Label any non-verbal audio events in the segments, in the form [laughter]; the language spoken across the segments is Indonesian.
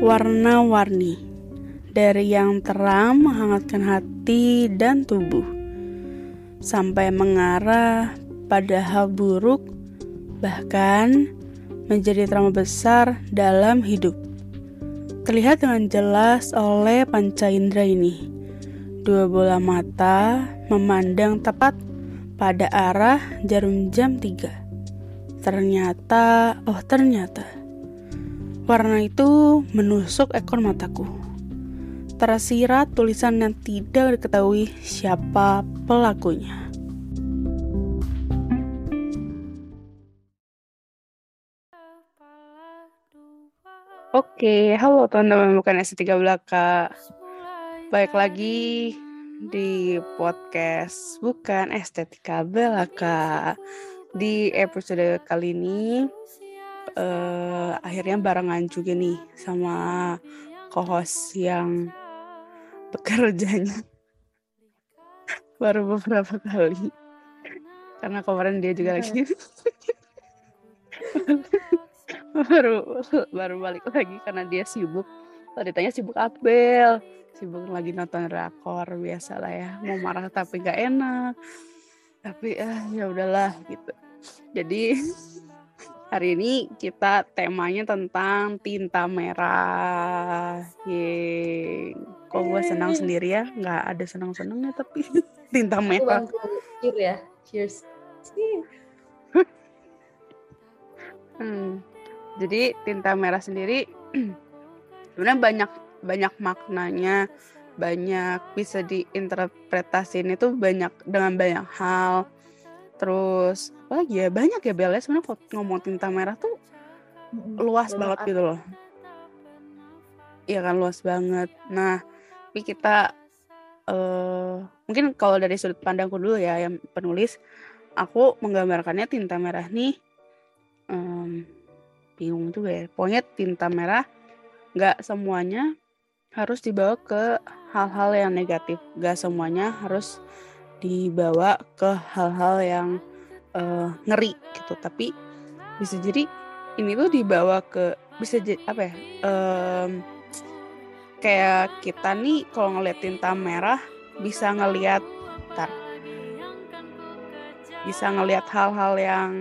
warna-warni dari yang terang menghangatkan hati dan tubuh sampai mengarah pada hal buruk bahkan menjadi trauma besar dalam hidup. Terlihat dengan jelas oleh panca indera ini. Dua bola mata memandang tepat pada arah jarum jam 3 ternyata oh ternyata warna itu menusuk ekor mataku tersirat tulisan yang tidak diketahui siapa pelakunya. Oke, halo teman-teman bukan S3 Belaka. Baik lagi di podcast bukan estetika belaka. Di episode kali ini uh, akhirnya barengan juga nih sama co-host yang bekerjanya [laughs] baru beberapa kali. Karena kemarin dia juga lagi [laughs] baru baru balik lagi karena dia sibuk. Tadi tanya sibuk Abel sibuk lagi nonton rakor biasa lah ya. Mau marah tapi gak enak. Tapi ah ya udahlah gitu. Jadi [laughs] hari ini kita temanya tentang tinta merah. Yeay. Kok gue senang sendiri ya? Nggak ada senang senangnya tapi [laughs] tinta merah. cheers ya. Cheers. [laughs] Hmm. jadi tinta merah sendiri [clears throat] sebenarnya banyak banyak maknanya. Banyak bisa diinterpretasiin itu banyak dengan banyak hal terus apa lagi ya banyak ya Bel ya. Sebenarnya ngomong tinta merah tuh luas banget. gitu loh. Iya kan luas banget. Nah tapi kita uh, mungkin kalau dari sudut pandangku dulu ya yang penulis aku menggambarkannya tinta merah nih um, bingung juga ya. Pokoknya tinta merah nggak semuanya harus dibawa ke hal-hal yang negatif. Nggak semuanya harus dibawa ke hal-hal yang uh, ngeri gitu. Tapi bisa jadi ini tuh dibawa ke bisa jadi apa ya um, kayak kita nih kalau ngeliat tinta merah bisa ngeliat tar bisa ngeliat hal-hal yang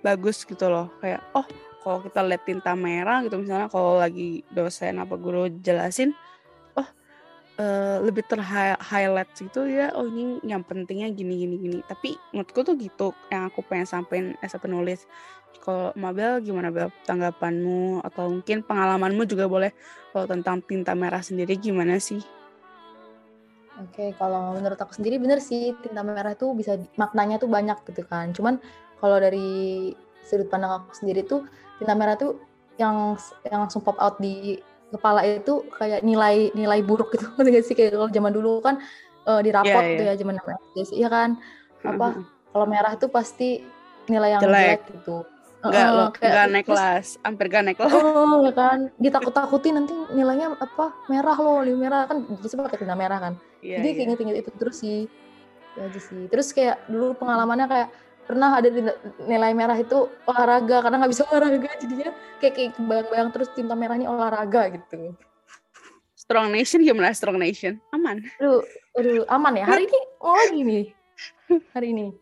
bagus gitu loh. Kayak oh kalau kita lihat tinta merah gitu misalnya kalau lagi dosen apa guru jelasin uh, lebih terhighlight gitu ya oh ini yang pentingnya gini gini gini tapi menurutku tuh gitu yang aku pengen sampein as a penulis kalau Mabel gimana Bel tanggapanmu atau mungkin pengalamanmu juga boleh kalau tentang tinta merah sendiri gimana sih? Oke, kalau menurut aku sendiri bener sih tinta merah itu bisa maknanya tuh banyak gitu kan. Cuman kalau dari sudut pandang aku sendiri tuh tinta merah tuh yang yang langsung pop out di kepala itu kayak nilai nilai buruk gitu. [laughs] Nggak sih? Kayak kalau zaman dulu kan uh, di rapot yeah, yeah. gitu ya zaman Iya kan? Apa kalau merah itu pasti nilai yang jelek, jelek gitu. Nggak uh, nggak naik kelas. Hampir gak naik kelas. Oh ya kan? Ditakut-takuti nanti nilainya apa? Merah loh di merah. Kan jadi pakai tinta merah kan? Yeah, jadi yeah. inget-inget itu terus sih. Ya aja sih. Terus kayak dulu pengalamannya kayak pernah ada nilai merah itu olahraga karena nggak bisa olahraga jadinya kayak kayak bayang-bayang terus tinta merahnya olahraga gitu strong nation gimana strong nation aman aduh aduh aman ya hari ini oh lagi nih hari ini.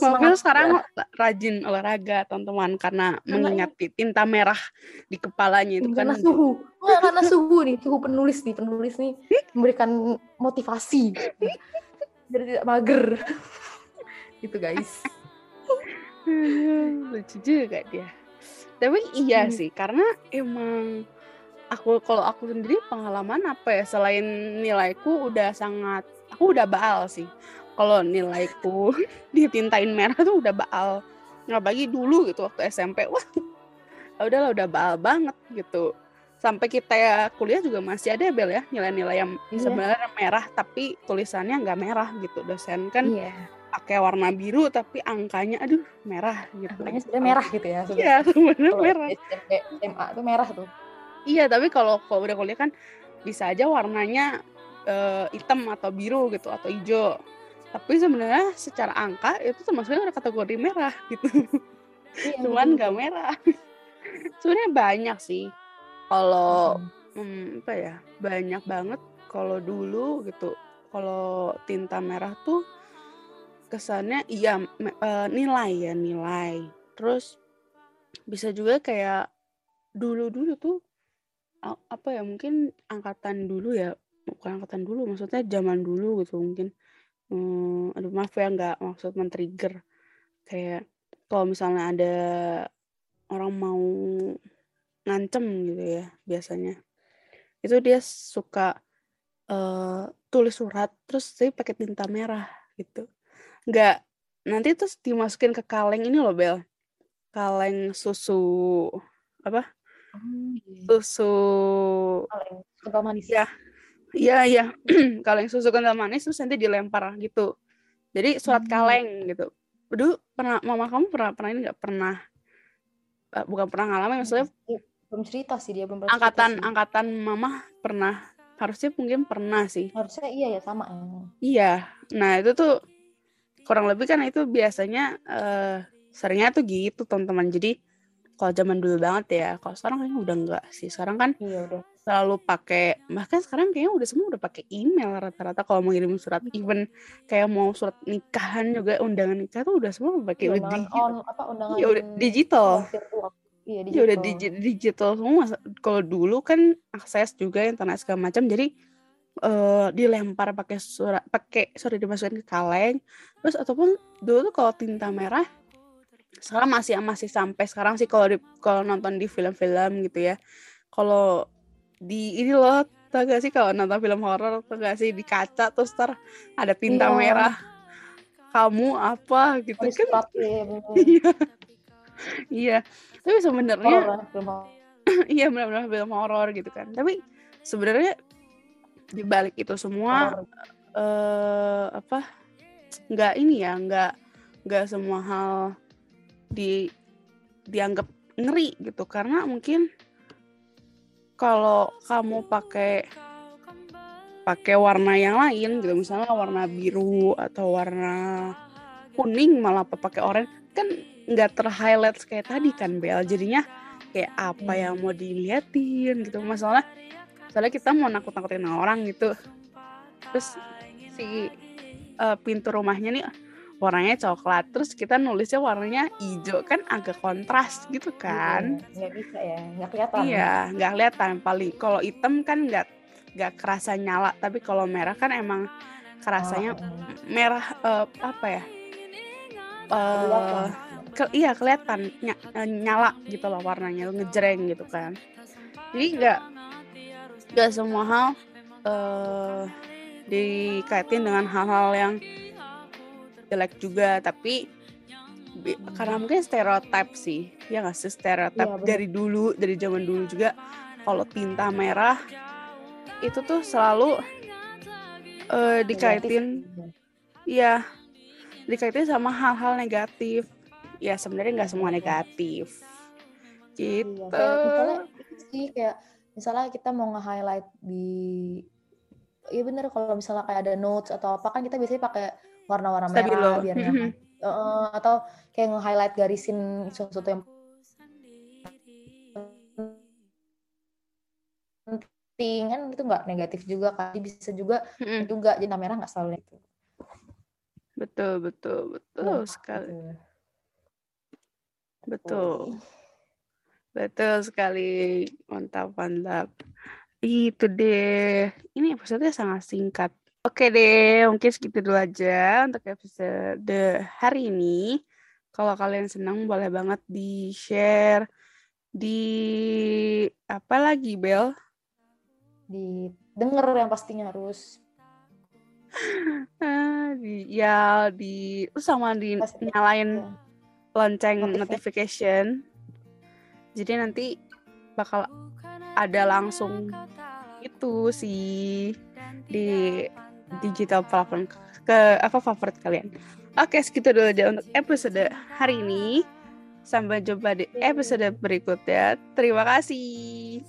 Mobil sekarang ya. rajin olahraga teman-teman karena mengingat tinta merah di kepalanya itu karena kan. suhu. Nggak, karena suhu nih, suhu penulis nih, penulis nih memberikan motivasi jadi tidak mager. [laughs] gitu guys. [laughs] Lucu juga dia. Tapi iya hmm. sih, karena emang aku kalau aku sendiri pengalaman apa ya selain nilaiku udah sangat aku udah baal sih kalau nilaiku [laughs] ditintain merah tuh udah baal nggak bagi dulu gitu waktu SMP wah ya udahlah udah baal banget gitu sampai kita ya kuliah juga masih ada ya Bel ya nilai-nilai yang yeah. sebenarnya merah tapi tulisannya nggak merah gitu dosen kan yeah. Pakai warna biru tapi angkanya aduh merah gitu. Angkanya sebenarnya merah gitu ya iya sebenarnya merah. SMA itu merah tuh. Iya tapi kalau kalau udah kuliah kan bisa aja warnanya uh, hitam atau biru gitu atau hijau. Tapi sebenarnya secara angka itu termasuknya udah kategori merah gitu. Iya, [laughs] cuman nggak merah. [laughs] Sebenarnya banyak sih. Kalau hmm, apa ya banyak banget. Kalau dulu gitu. Kalau tinta merah tuh kesannya iya uh, nilai ya nilai. Terus bisa juga kayak dulu-dulu tuh apa ya mungkin angkatan dulu ya bukan angkatan dulu maksudnya zaman dulu gitu mungkin. Hmm, aduh maaf ya nggak maksud men-trigger. Kayak kalau misalnya ada orang mau ngancem gitu ya biasanya. Itu dia suka uh, tulis surat terus saya pakai tinta merah gitu nggak. Nanti terus dimasukin ke kaleng ini loh Bel. Kaleng susu apa? Oh, iya. susu kaleng kental manis. Ya iya iya. [clears throat] Kaleng susu kental manis terus nanti dilempar gitu. Jadi surat hmm. kaleng gitu. Dulu pernah mama kamu pernah pernah ini nggak? Pernah. Uh, bukan pernah ngalamin maksudnya? Belum cerita sih dia belum angkatan sih. angkatan mama pernah. Harusnya mungkin pernah sih. Harusnya iya ya sama ya. Iya. Nah itu tuh kurang lebih kan itu biasanya uh, seringnya tuh gitu teman-teman. Jadi kalau zaman dulu banget ya kalau sekarang kayaknya udah enggak sih. Sekarang kan iya udah. selalu pakai bahkan sekarang kayaknya udah semua udah pakai email rata-rata. Kalau mau ngirim surat even kayak mau surat nikahan juga undangan nikah tuh udah semua pakai ya, undangan on apa undangan ya udah digital. virtual Iya, digital. Ya udah digital, digital semua. Kalau dulu kan akses juga internet segala macam, jadi uh, dilempar pakai surat, pakai sorry dimasukin ke kaleng. Terus ataupun dulu tuh kalau tinta merah, sekarang masih masih sampai sekarang sih kalau kalau nonton di film-film gitu ya. Kalau di ini loh tau gak sih kalau nonton film horor tau gak sih? Di kaca terus ter ada tinta iya. merah. Kamu apa? Gitu kan? [laughs] iya iya. Tapi sebenarnya [clears throat] iya benar-benar film horor gitu kan. Tapi sebenarnya di balik itu semua eh uh, apa nggak ini ya nggak nggak semua hal di dianggap ngeri gitu. Karena mungkin kalau kamu pakai pakai warna yang lain gitu misalnya warna biru atau warna kuning malah pakai oranye kan nggak terhighlight kayak tadi kan Bel. Jadinya kayak apa yang mau diliatin gitu. Masalah soalnya kita mau nakut-nakutin orang gitu. Terus si uh, pintu rumahnya nih warnanya coklat. Terus kita nulisnya warnanya hijau. Kan agak kontras gitu kan? Iya, nggak bisa ya. Nggak kelihatan. Iya nggak kelihatan. Paling kalau hitam kan nggak nggak kerasa nyala. Tapi kalau merah kan emang kerasanya oh, merah uh, apa ya? Uh, ke, iya kelihatan. Ny nyala gitu loh warnanya. Ngejreng gitu kan. Jadi nggak nggak semua hal uh, dikaitin dengan hal-hal yang jelek juga tapi karena mungkin stereotip sih ya nggak sih? Stereotip ya, dari dulu dari zaman dulu juga kalau tinta merah itu tuh selalu uh, dikaitin ya dikaitin sama hal-hal negatif. Ya sebenarnya nggak semua negatif. Gitu iya, kayak misalnya sih kayak misalnya kita mau nge-highlight di Iya bener kalau misalnya kayak ada notes atau apa kan kita biasanya pakai warna-warna merah biar nyaman. uh, atau kayak nge-highlight garisin sesuatu yang penting kan itu nggak negatif juga kan bisa juga mm-hmm. juga jadi merah nggak selalu itu betul betul betul nah, sekali gitu. Betul. Betul sekali. Mantap, mantap. Itu deh. Ini episode sangat singkat. Oke deh, mungkin segitu dulu aja untuk episode hari ini. Kalau kalian senang boleh banget di-share di apa lagi, Bel? Di denger yang pastinya harus ah, di ya di sama di nyalain ya lonceng notification. Jadi nanti bakal ada langsung itu sih di digital platform ke apa favorit kalian. Oke, segitu dulu aja untuk episode hari ini. Sampai jumpa di episode berikutnya. Terima kasih.